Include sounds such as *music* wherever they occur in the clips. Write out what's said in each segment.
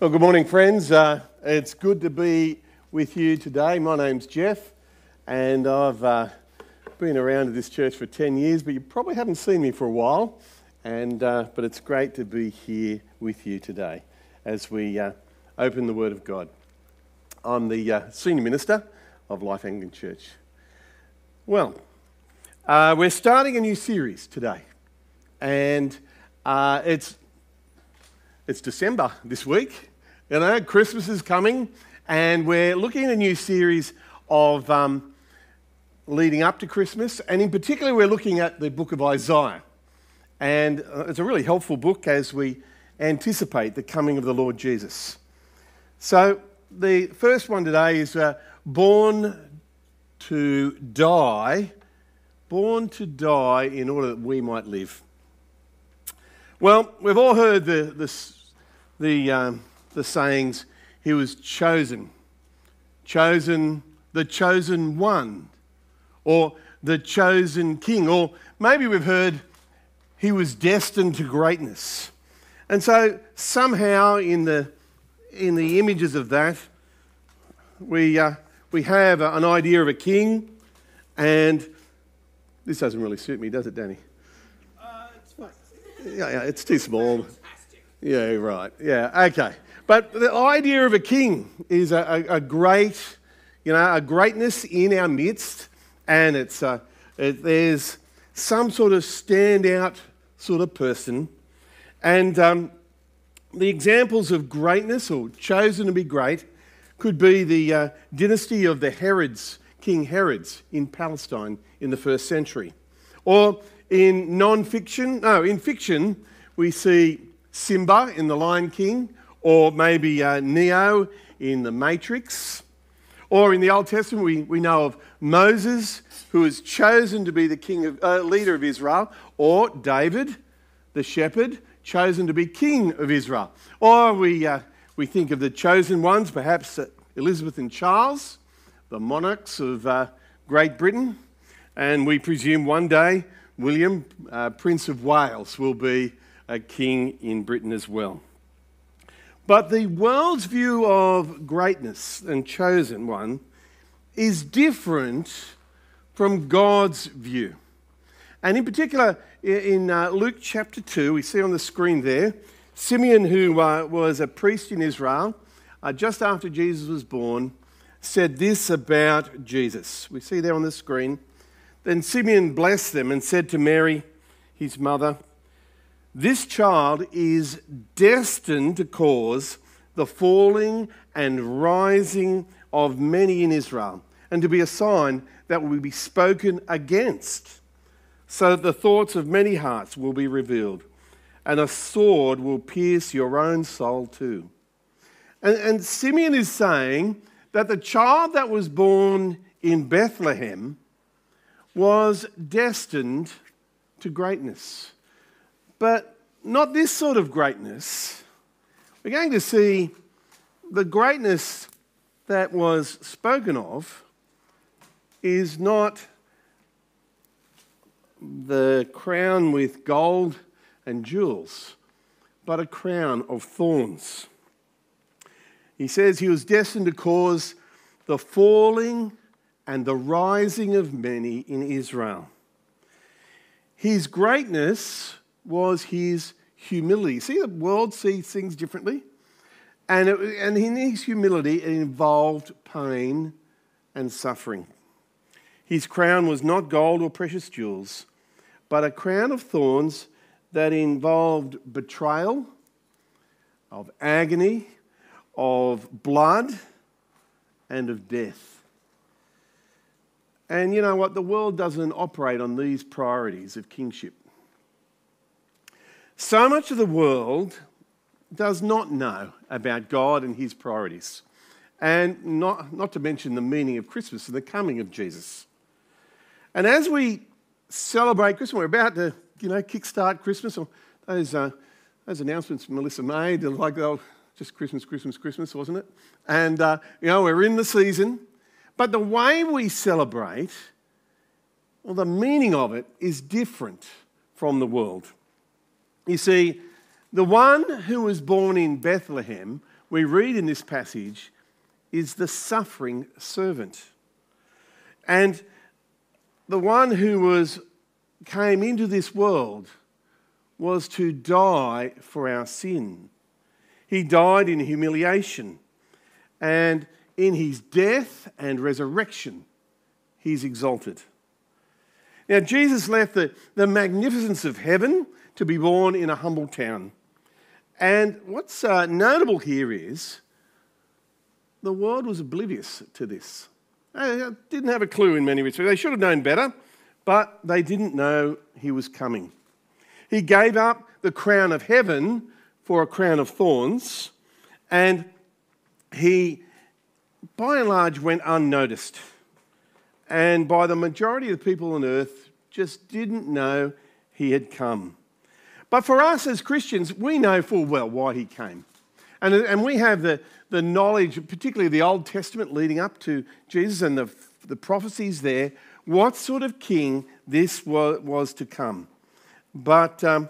Well, good morning, friends. Uh, it's good to be with you today. My name's Jeff, and I've uh, been around at this church for 10 years, but you probably haven't seen me for a while. And, uh, but it's great to be here with you today as we uh, open the Word of God. I'm the uh, Senior Minister of Life Anglican Church. Well, uh, we're starting a new series today, and it's it's December this week. You know, Christmas is coming, and we're looking at a new series of um, leading up to Christmas. And in particular, we're looking at the book of Isaiah. And uh, it's a really helpful book as we anticipate the coming of the Lord Jesus. So, the first one today is uh, Born to Die. Born to die in order that we might live. Well, we've all heard the, the the, um, the sayings, he was chosen, chosen, the chosen one, or the chosen king, or maybe we've heard he was destined to greatness. And so somehow in the, in the images of that, we, uh, we have an idea of a king, and this doesn't really suit me, does it, Danny? Uh, yeah, yeah, it's too small. Yeah, right. Yeah, okay. But the idea of a king is a, a, a great, you know, a greatness in our midst, and it's a, uh, it, there's some sort of standout sort of person. And um, the examples of greatness or chosen to be great could be the uh, dynasty of the Herods, King Herods in Palestine in the first century. Or in non fiction, no, in fiction, we see Simba in The Lion King, or maybe uh, Neo in The Matrix. Or in the Old Testament, we, we know of Moses, who was chosen to be the king of, uh, leader of Israel, or David, the shepherd, chosen to be king of Israel. Or we, uh, we think of the chosen ones, perhaps uh, Elizabeth and Charles, the monarchs of uh, Great Britain. And we presume one day William, uh, Prince of Wales, will be a king in Britain as well. But the world's view of greatness and chosen one is different from God's view. And in particular, in uh, Luke chapter 2, we see on the screen there, Simeon, who uh, was a priest in Israel, uh, just after Jesus was born, said this about Jesus. We see there on the screen. Then Simeon blessed them and said to Mary, his mother, this child is destined to cause the falling and rising of many in Israel, and to be a sign that will be spoken against, so that the thoughts of many hearts will be revealed, and a sword will pierce your own soul too. And, and Simeon is saying that the child that was born in Bethlehem was destined to greatness. But not this sort of greatness. We're going to see the greatness that was spoken of is not the crown with gold and jewels, but a crown of thorns. He says he was destined to cause the falling and the rising of many in Israel. His greatness was his humility. See, the world sees things differently. And, it, and in his humility, it involved pain and suffering. His crown was not gold or precious jewels, but a crown of thorns that involved betrayal, of agony, of blood, and of death. And you know what? The world doesn't operate on these priorities of kingship. So much of the world does not know about God and his priorities, and not, not to mention the meaning of Christmas and the coming of Jesus. And as we celebrate Christmas, we're about to, you know, kickstart Christmas, those, uh, those announcements Melissa made, like, oh, just Christmas, Christmas, Christmas, wasn't it? And, uh, you know, we're in the season. But the way we celebrate, well, the meaning of it is different from the world. You see, the one who was born in Bethlehem we read in this passage is the suffering servant. And the one who was came into this world was to die for our sin. He died in humiliation. And in his death and resurrection, he's exalted. Now, Jesus left the, the magnificence of heaven to be born in a humble town. And what's uh, notable here is the world was oblivious to this. They didn't have a clue in many respects. They should have known better, but they didn't know he was coming. He gave up the crown of heaven for a crown of thorns, and he, by and large, went unnoticed. And by the majority of the people on earth, just didn't know he had come. But for us as Christians, we know full well why he came. And, and we have the, the knowledge, particularly the Old Testament leading up to Jesus and the, the prophecies there, what sort of king this was, was to come. But um,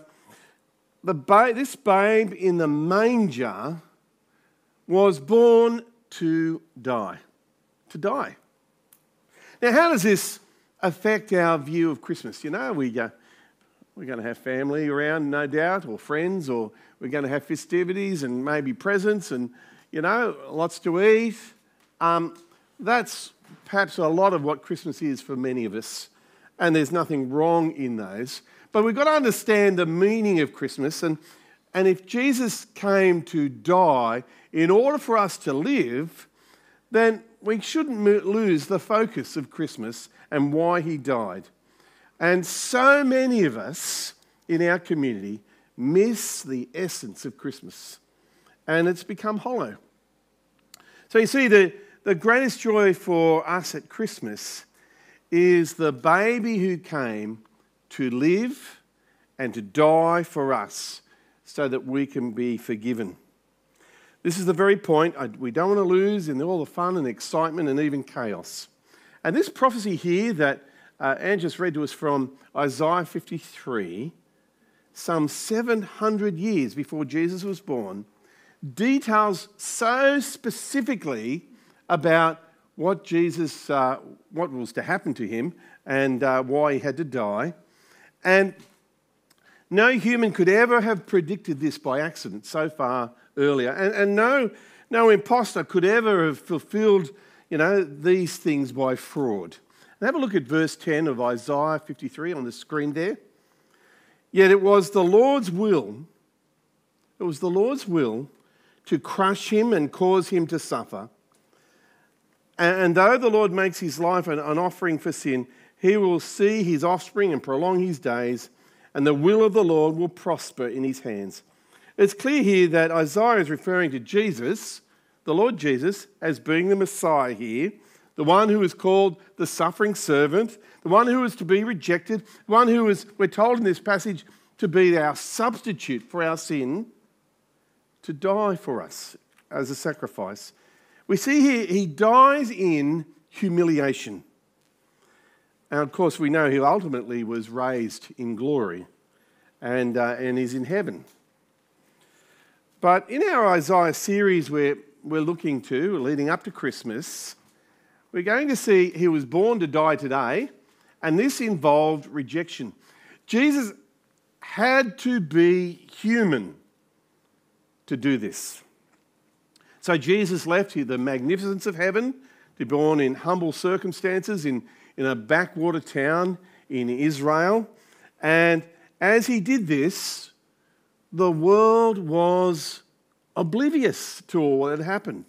the ba- this babe in the manger was born to die. To die. Now, how does this affect our view of Christmas? You know, we, uh, we're going to have family around, no doubt, or friends, or we're going to have festivities and maybe presents and, you know, lots to eat. Um, that's perhaps a lot of what Christmas is for many of us, and there's nothing wrong in those. But we've got to understand the meaning of Christmas, and, and if Jesus came to die in order for us to live, then we shouldn't lose the focus of Christmas and why he died. And so many of us in our community miss the essence of Christmas, and it's become hollow. So you see, the, the greatest joy for us at Christmas is the baby who came to live and to die for us so that we can be forgiven. This is the very point we don't want to lose in all the fun and excitement and even chaos. And this prophecy here that uh, Anne just read to us from Isaiah 53, some 700 years before Jesus was born, details so specifically about what Jesus, uh, what was to happen to him and uh, why he had to die. And no human could ever have predicted this by accident so far earlier. And, and no, no impostor could ever have fulfilled, you know, these things by fraud. Have a look at verse 10 of Isaiah 53 on the screen there. Yet it was the Lord's will, it was the Lord's will to crush him and cause him to suffer. And though the Lord makes his life an offering for sin, he will see his offspring and prolong his days, and the will of the Lord will prosper in his hands. It's clear here that Isaiah is referring to Jesus, the Lord Jesus, as being the Messiah here, the one who is called the suffering servant, the one who is to be rejected, the one who is, we're told in this passage, to be our substitute for our sin, to die for us as a sacrifice. We see here he dies in humiliation. And of course, we know he ultimately was raised in glory and, uh, and is in heaven. But in our Isaiah series, we're, we're looking to, leading up to Christmas, we're going to see he was born to die today, and this involved rejection. Jesus had to be human to do this. So Jesus left here the magnificence of heaven to be born in humble circumstances in, in a backwater town in Israel. And as he did this, the world was oblivious to all that had happened.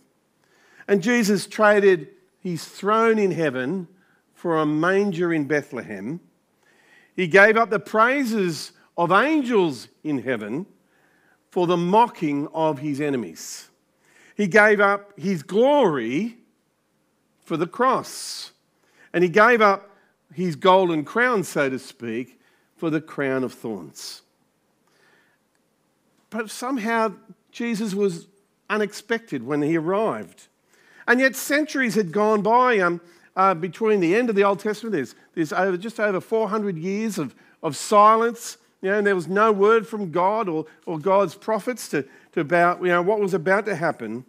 And Jesus traded his throne in heaven for a manger in Bethlehem. He gave up the praises of angels in heaven for the mocking of his enemies. He gave up his glory for the cross. And he gave up his golden crown, so to speak, for the crown of thorns. But somehow Jesus was unexpected when he arrived. And yet, centuries had gone by um, uh, between the end of the Old Testament, there's, there's over, just over 400 years of, of silence You know, and there was no word from God or, or God's prophets to, to about you know, what was about to happen.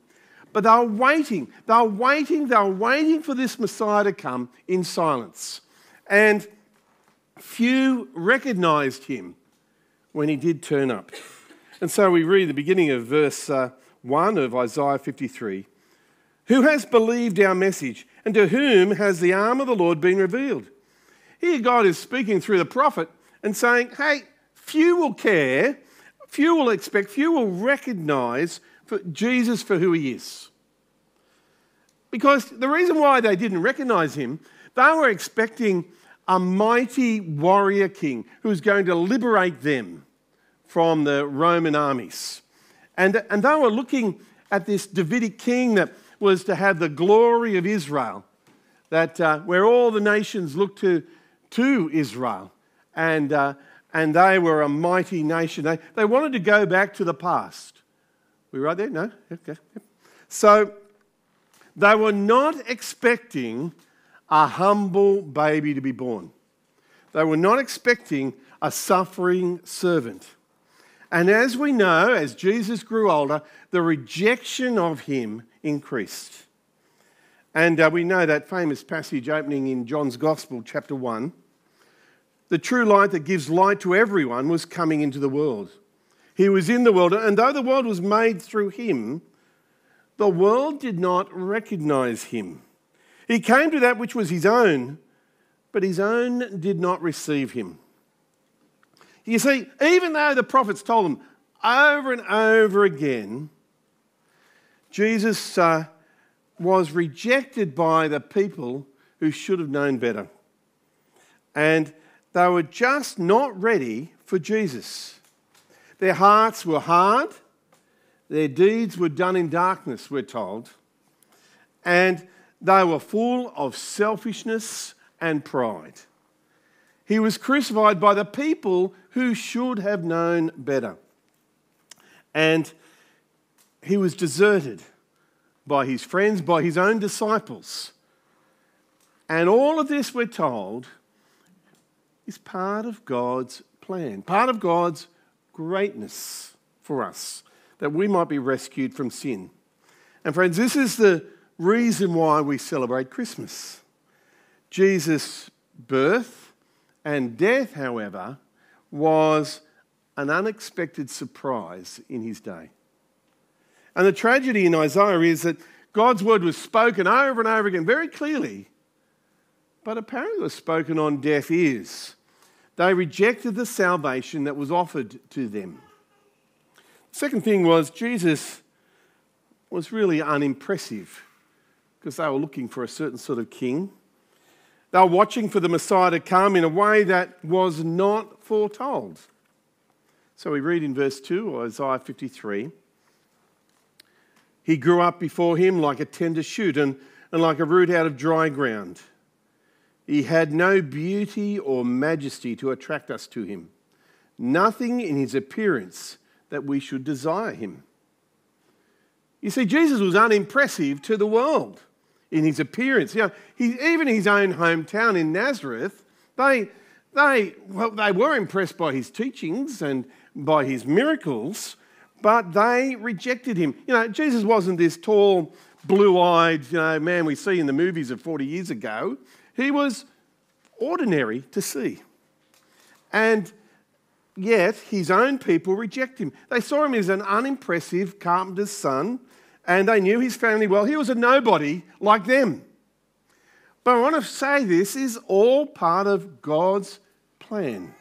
But they were waiting. They were waiting. They were waiting for this Messiah to come in silence. And few recognized him when he did turn up. And so we read the beginning of verse uh, 1 of Isaiah 53 Who has believed our message, and to whom has the arm of the Lord been revealed? Here, God is speaking through the prophet and saying, Hey, few will care, few will expect, few will recognize for Jesus for who he is. Because the reason why they didn't recognize him, they were expecting a mighty warrior king who was going to liberate them from the Roman armies. And, and they were looking at this Davidic king that was to have the glory of Israel, that uh, where all the nations looked to, to Israel. And, uh, and they were a mighty nation. They, they wanted to go back to the past. We right there? No? Okay. So they were not expecting a humble baby to be born. They were not expecting a suffering servant. And as we know, as Jesus grew older, the rejection of him increased. And uh, we know that famous passage opening in John's Gospel, chapter 1. The true light that gives light to everyone was coming into the world. He was in the world, and though the world was made through him, the world did not recognize him. He came to that which was his own, but his own did not receive him. You see, even though the prophets told them over and over again, Jesus uh, was rejected by the people who should have known better. And they were just not ready for Jesus. Their hearts were hard, their deeds were done in darkness, we're told, and they were full of selfishness and pride. He was crucified by the people who should have known better. And he was deserted by his friends, by his own disciples. And all of this, we're told, is part of God's plan, part of God's greatness for us, that we might be rescued from sin. And friends, this is the reason why we celebrate Christmas. Jesus' birth and death, however, was an unexpected surprise in his day. And the tragedy in Isaiah is that God's word was spoken over and over again very clearly, but apparently was spoken on deaf ears. They rejected the salvation that was offered to them. The second thing was Jesus was really unimpressive because they were looking for a certain sort of king. They were watching for the Messiah to come in a way that was not foretold. So we read in verse 2, Isaiah 53 He grew up before him like a tender shoot and, and like a root out of dry ground. He had no beauty or majesty to attract us to him, nothing in his appearance that we should desire him. You see, Jesus was unimpressive to the world in his appearance. You know, he, even his own hometown in Nazareth, they, they, well, they were impressed by his teachings and by his miracles, but they rejected him. You know, Jesus wasn't this tall, blue eyed you know, man we see in the movies of 40 years ago. He was ordinary to see. And yet, his own people reject him. They saw him as an unimpressive carpenter's son and they knew his family well. He was a nobody like them. But I want to say this is all part of God's plan.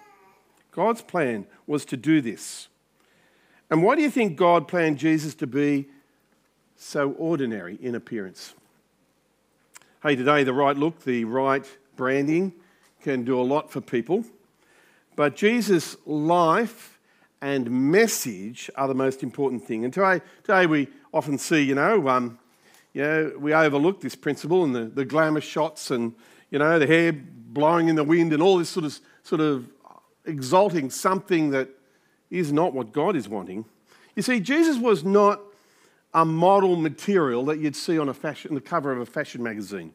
God's plan was to do this. And why do you think God planned Jesus to be so ordinary in appearance? Hey, today the right look, the right branding can do a lot for people. But Jesus' life and message are the most important thing. And today, today we often see, you know, um, you know, we overlook this principle and the, the glamour shots and, you know, the hair blowing in the wind and all this sort of, sort of exalting something that is not what God is wanting. You see, Jesus was not a model material that you'd see on a fashion, the cover of a fashion magazine.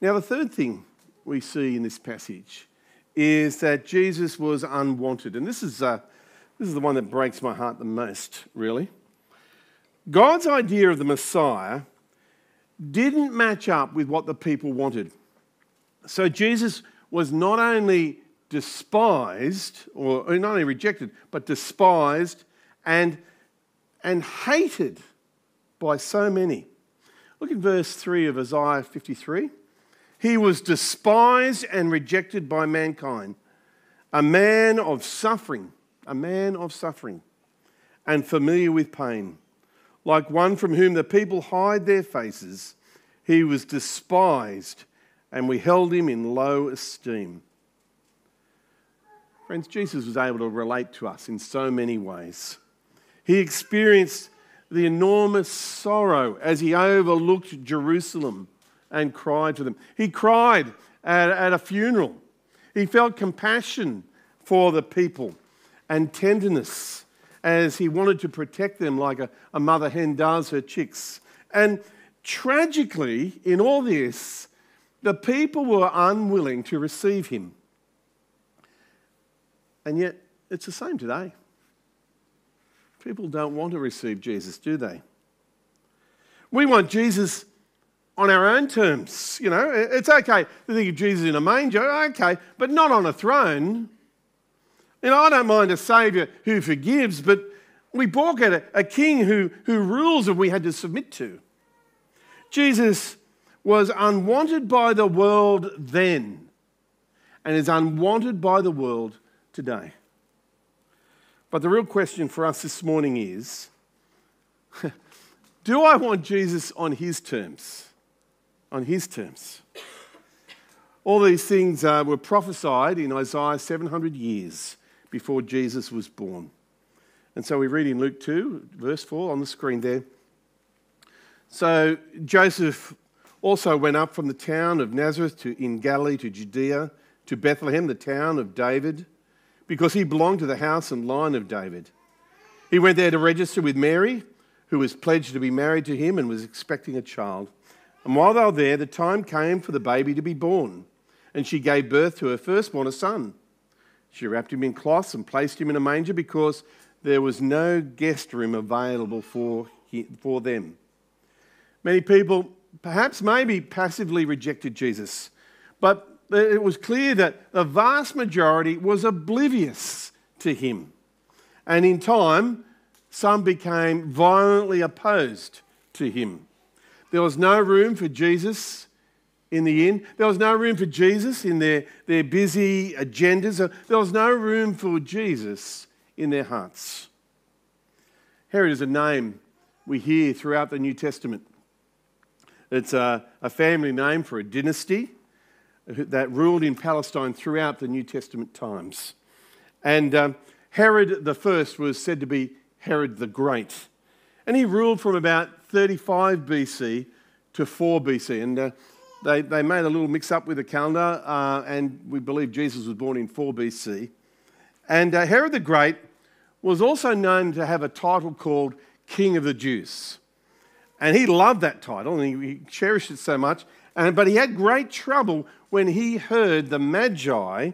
Now, the third thing we see in this passage is that Jesus was unwanted. And this is, uh, this is the one that breaks my heart the most, really. God's idea of the Messiah didn't match up with what the people wanted. So Jesus was not only despised, or oh, not only rejected, but despised and, and hated by so many. Look at verse 3 of Isaiah 53. He was despised and rejected by mankind, a man of suffering, a man of suffering, and familiar with pain. Like one from whom the people hide their faces, he was despised, and we held him in low esteem. Friends, Jesus was able to relate to us in so many ways. He experienced the enormous sorrow as he overlooked Jerusalem and cried to them. He cried at, at a funeral. He felt compassion for the people and tenderness as he wanted to protect them like a, a mother hen does her chicks. And tragically, in all this, the people were unwilling to receive him. And yet, it's the same today. People don't want to receive Jesus, do they? We want Jesus on our own terms. You know, it's okay to think of Jesus in a manger, okay, but not on a throne. You know, I don't mind a Saviour who forgives, but we balk at a, a king who, who rules and we had to submit to. Jesus was unwanted by the world then and is unwanted by the world today. But the real question for us this morning is *laughs* do I want Jesus on his terms? On his terms. All these things uh, were prophesied in Isaiah 700 years before Jesus was born. And so we read in Luke 2, verse 4 on the screen there. So Joseph also went up from the town of Nazareth to, in Galilee to Judea, to Bethlehem, the town of David because he belonged to the house and line of David. He went there to register with Mary, who was pledged to be married to him and was expecting a child. And while they were there, the time came for the baby to be born, and she gave birth to her firstborn, a son. She wrapped him in cloths and placed him in a manger because there was no guest room available for, for them. Many people, perhaps maybe, passively rejected Jesus, but it was clear that the vast majority was oblivious to him. And in time, some became violently opposed to him. There was no room for Jesus in the inn. There was no room for Jesus in their, their busy agendas. There was no room for Jesus in their hearts. Herod is a name we hear throughout the New Testament. It's a, a family name for a dynasty that ruled in Palestine throughout the New Testament times. And um, Herod the first was said to be Herod the Great. And he ruled from about 35 BC to 4 BC. And uh, they, they made a little mix up with the calendar, uh, and we believe Jesus was born in 4 BC. And uh, Herod the Great was also known to have a title called King of the Jews. And he loved that title and he, he cherished it so much. And, but he had great trouble when he heard the Magi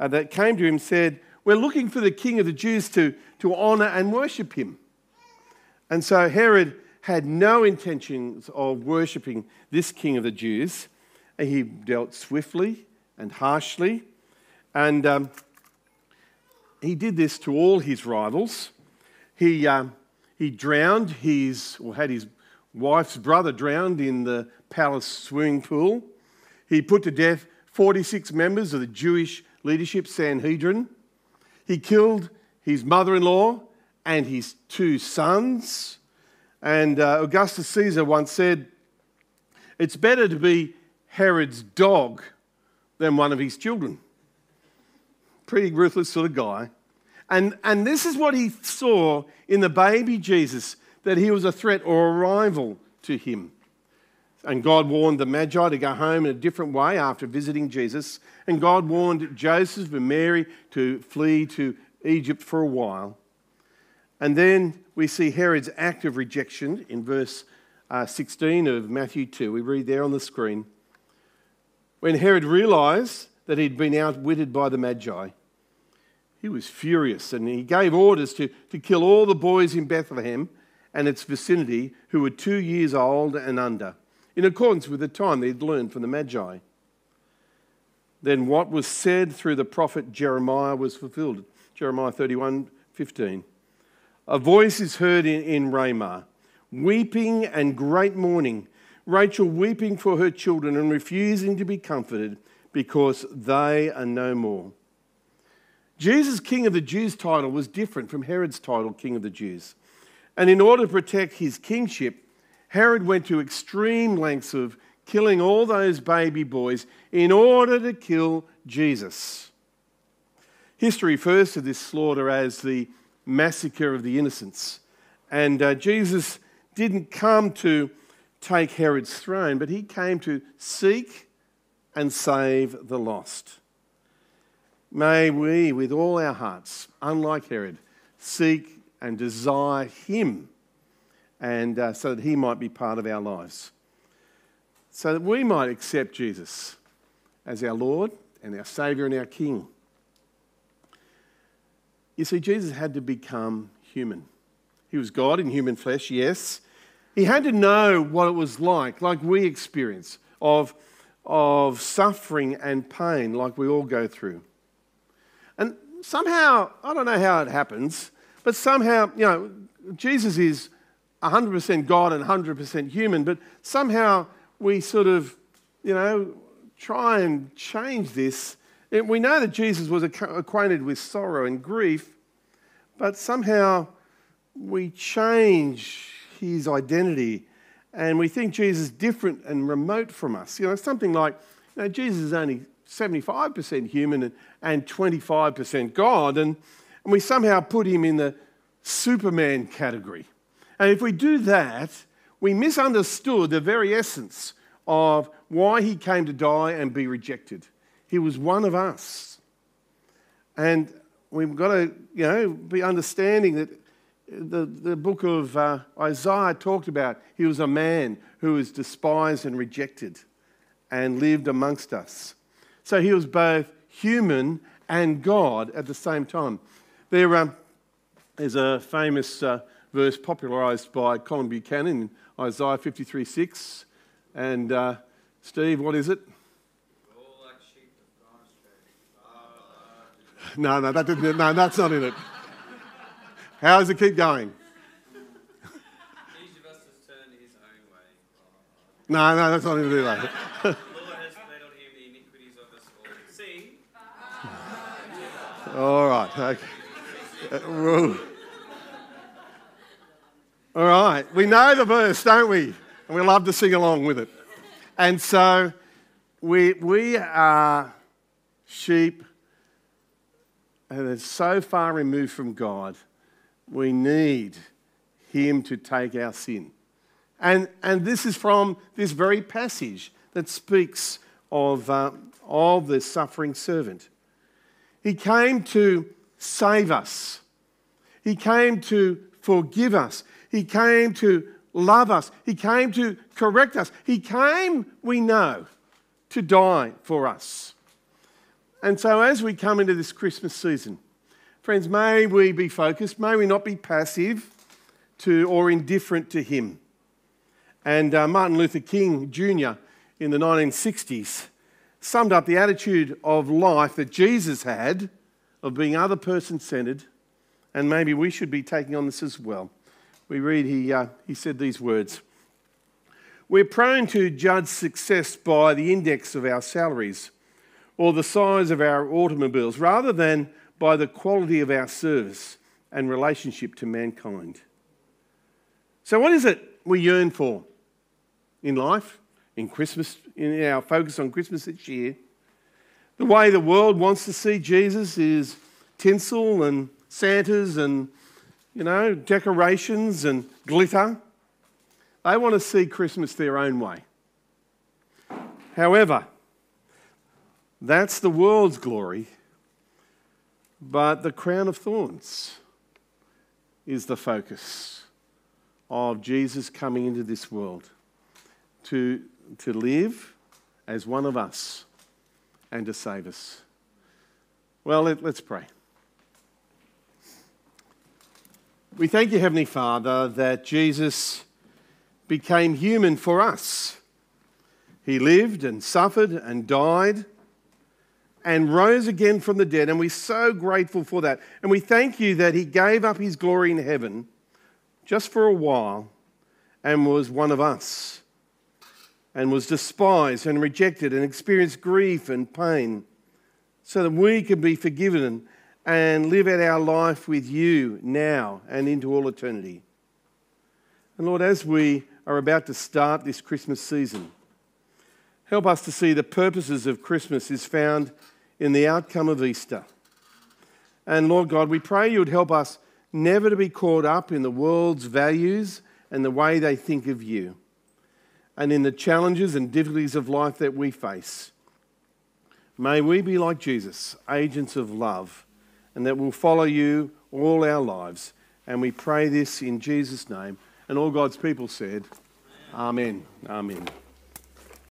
uh, that came to him said, We're looking for the king of the Jews to, to honor and worship him. And so Herod had no intentions of worshipping this king of the Jews. He dealt swiftly and harshly. And um, he did this to all his rivals. He, um, he drowned his, or had his wife's brother drowned in the palace swimming pool. He put to death 46 members of the Jewish leadership Sanhedrin. He killed his mother in law and his two sons. And uh, Augustus Caesar once said, It's better to be Herod's dog than one of his children. Pretty ruthless sort of guy. And, and this is what he saw in the baby Jesus that he was a threat or a rival to him. And God warned the Magi to go home in a different way after visiting Jesus. And God warned Joseph and Mary to flee to Egypt for a while. And then we see Herod's act of rejection in verse uh, 16 of Matthew 2. We read there on the screen. When Herod realized that he'd been outwitted by the Magi, he was furious and he gave orders to, to kill all the boys in Bethlehem and its vicinity who were two years old and under, in accordance with the time they'd learned from the Magi. Then what was said through the prophet Jeremiah was fulfilled. Jeremiah 31 15. A voice is heard in, in Ramah, weeping and great mourning. Rachel weeping for her children and refusing to be comforted because they are no more. Jesus, King of the Jews title was different from Herod's title, King of the Jews. And in order to protect his kingship, Herod went to extreme lengths of killing all those baby boys in order to kill Jesus. History refers to this slaughter as the massacre of the innocents. And uh, Jesus didn't come to take Herod's throne, but he came to seek and save the lost. May we, with all our hearts, unlike Herod, seek and desire him and uh, so that he might be part of our lives. So that we might accept Jesus as our Lord and our Saviour and our King. You see, Jesus had to become human. He was God in human flesh, yes. He had to know what it was like, like we experience, of, of suffering and pain, like we all go through. And somehow, I don't know how it happens, but somehow, you know, Jesus is 100% God and 100% human, but somehow we sort of, you know, try and change this. We know that Jesus was acquainted with sorrow and grief, but somehow we change his identity and we think Jesus is different and remote from us. You know, something like, you know, Jesus is only 75% human and 25% God, and, and we somehow put him in the Superman category. And if we do that, we misunderstood the very essence of why he came to die and be rejected. He was one of us. And we've got to, you know, be understanding that the, the book of uh, Isaiah talked about he was a man who was despised and rejected and lived amongst us. So he was both human and God at the same time. There um, is a famous uh, verse popularised by Colin Buchanan in Isaiah 53 6. And uh, Steve, what is it? No, no, that didn't, no, that's not in it. How does it keep going? No, no, that's not in it either. *laughs* All right. Okay. Uh, all right. We know the verse, don't we? And we love to sing along with it. And so we, we are sheep and are so far removed from God, we need Him to take our sin. And, and this is from this very passage that speaks of, uh, of the suffering servant. He came to save us. He came to forgive us. He came to love us. He came to correct us. He came, we know, to die for us. And so, as we come into this Christmas season, friends, may we be focused, may we not be passive to or indifferent to Him. And uh, Martin Luther King Jr. in the 1960s summed up the attitude of life that Jesus had of being other person centered, and maybe we should be taking on this as well. We read, he, uh, he said these words We're prone to judge success by the index of our salaries or the size of our automobiles rather than by the quality of our service and relationship to mankind. So, what is it we yearn for in life? in Christmas, in our focus on Christmas this year. The way the world wants to see Jesus is tinsel and Santas and, you know, decorations and glitter. They want to see Christmas their own way. However, that's the world's glory, but the crown of thorns is the focus of Jesus coming into this world to to live as one of us and to save us. Well, let, us pray. We thank you, Heavenly Father, that Jesus became human for us. He lived and suffered and died and rose again from the dead, and we're so grateful for that. And we thank you that He gave up His glory in heaven just for a while and was one of us and was despised and rejected and experienced grief and pain so that we could be forgiven and live out our life with you now and into all eternity. And Lord, as we are about to start this Christmas season, help us to see the purposes of Christmas is found in the outcome of Easter. And Lord God, we pray you would help us never to be caught up in the world's values and the way they think of you, and in the challenges and difficulties of life that we face. May we be like Jesus, agents of love, and that will follow you all our lives. And we pray this in Jesus' name. And all God's people said, Amen. Amen. Amen.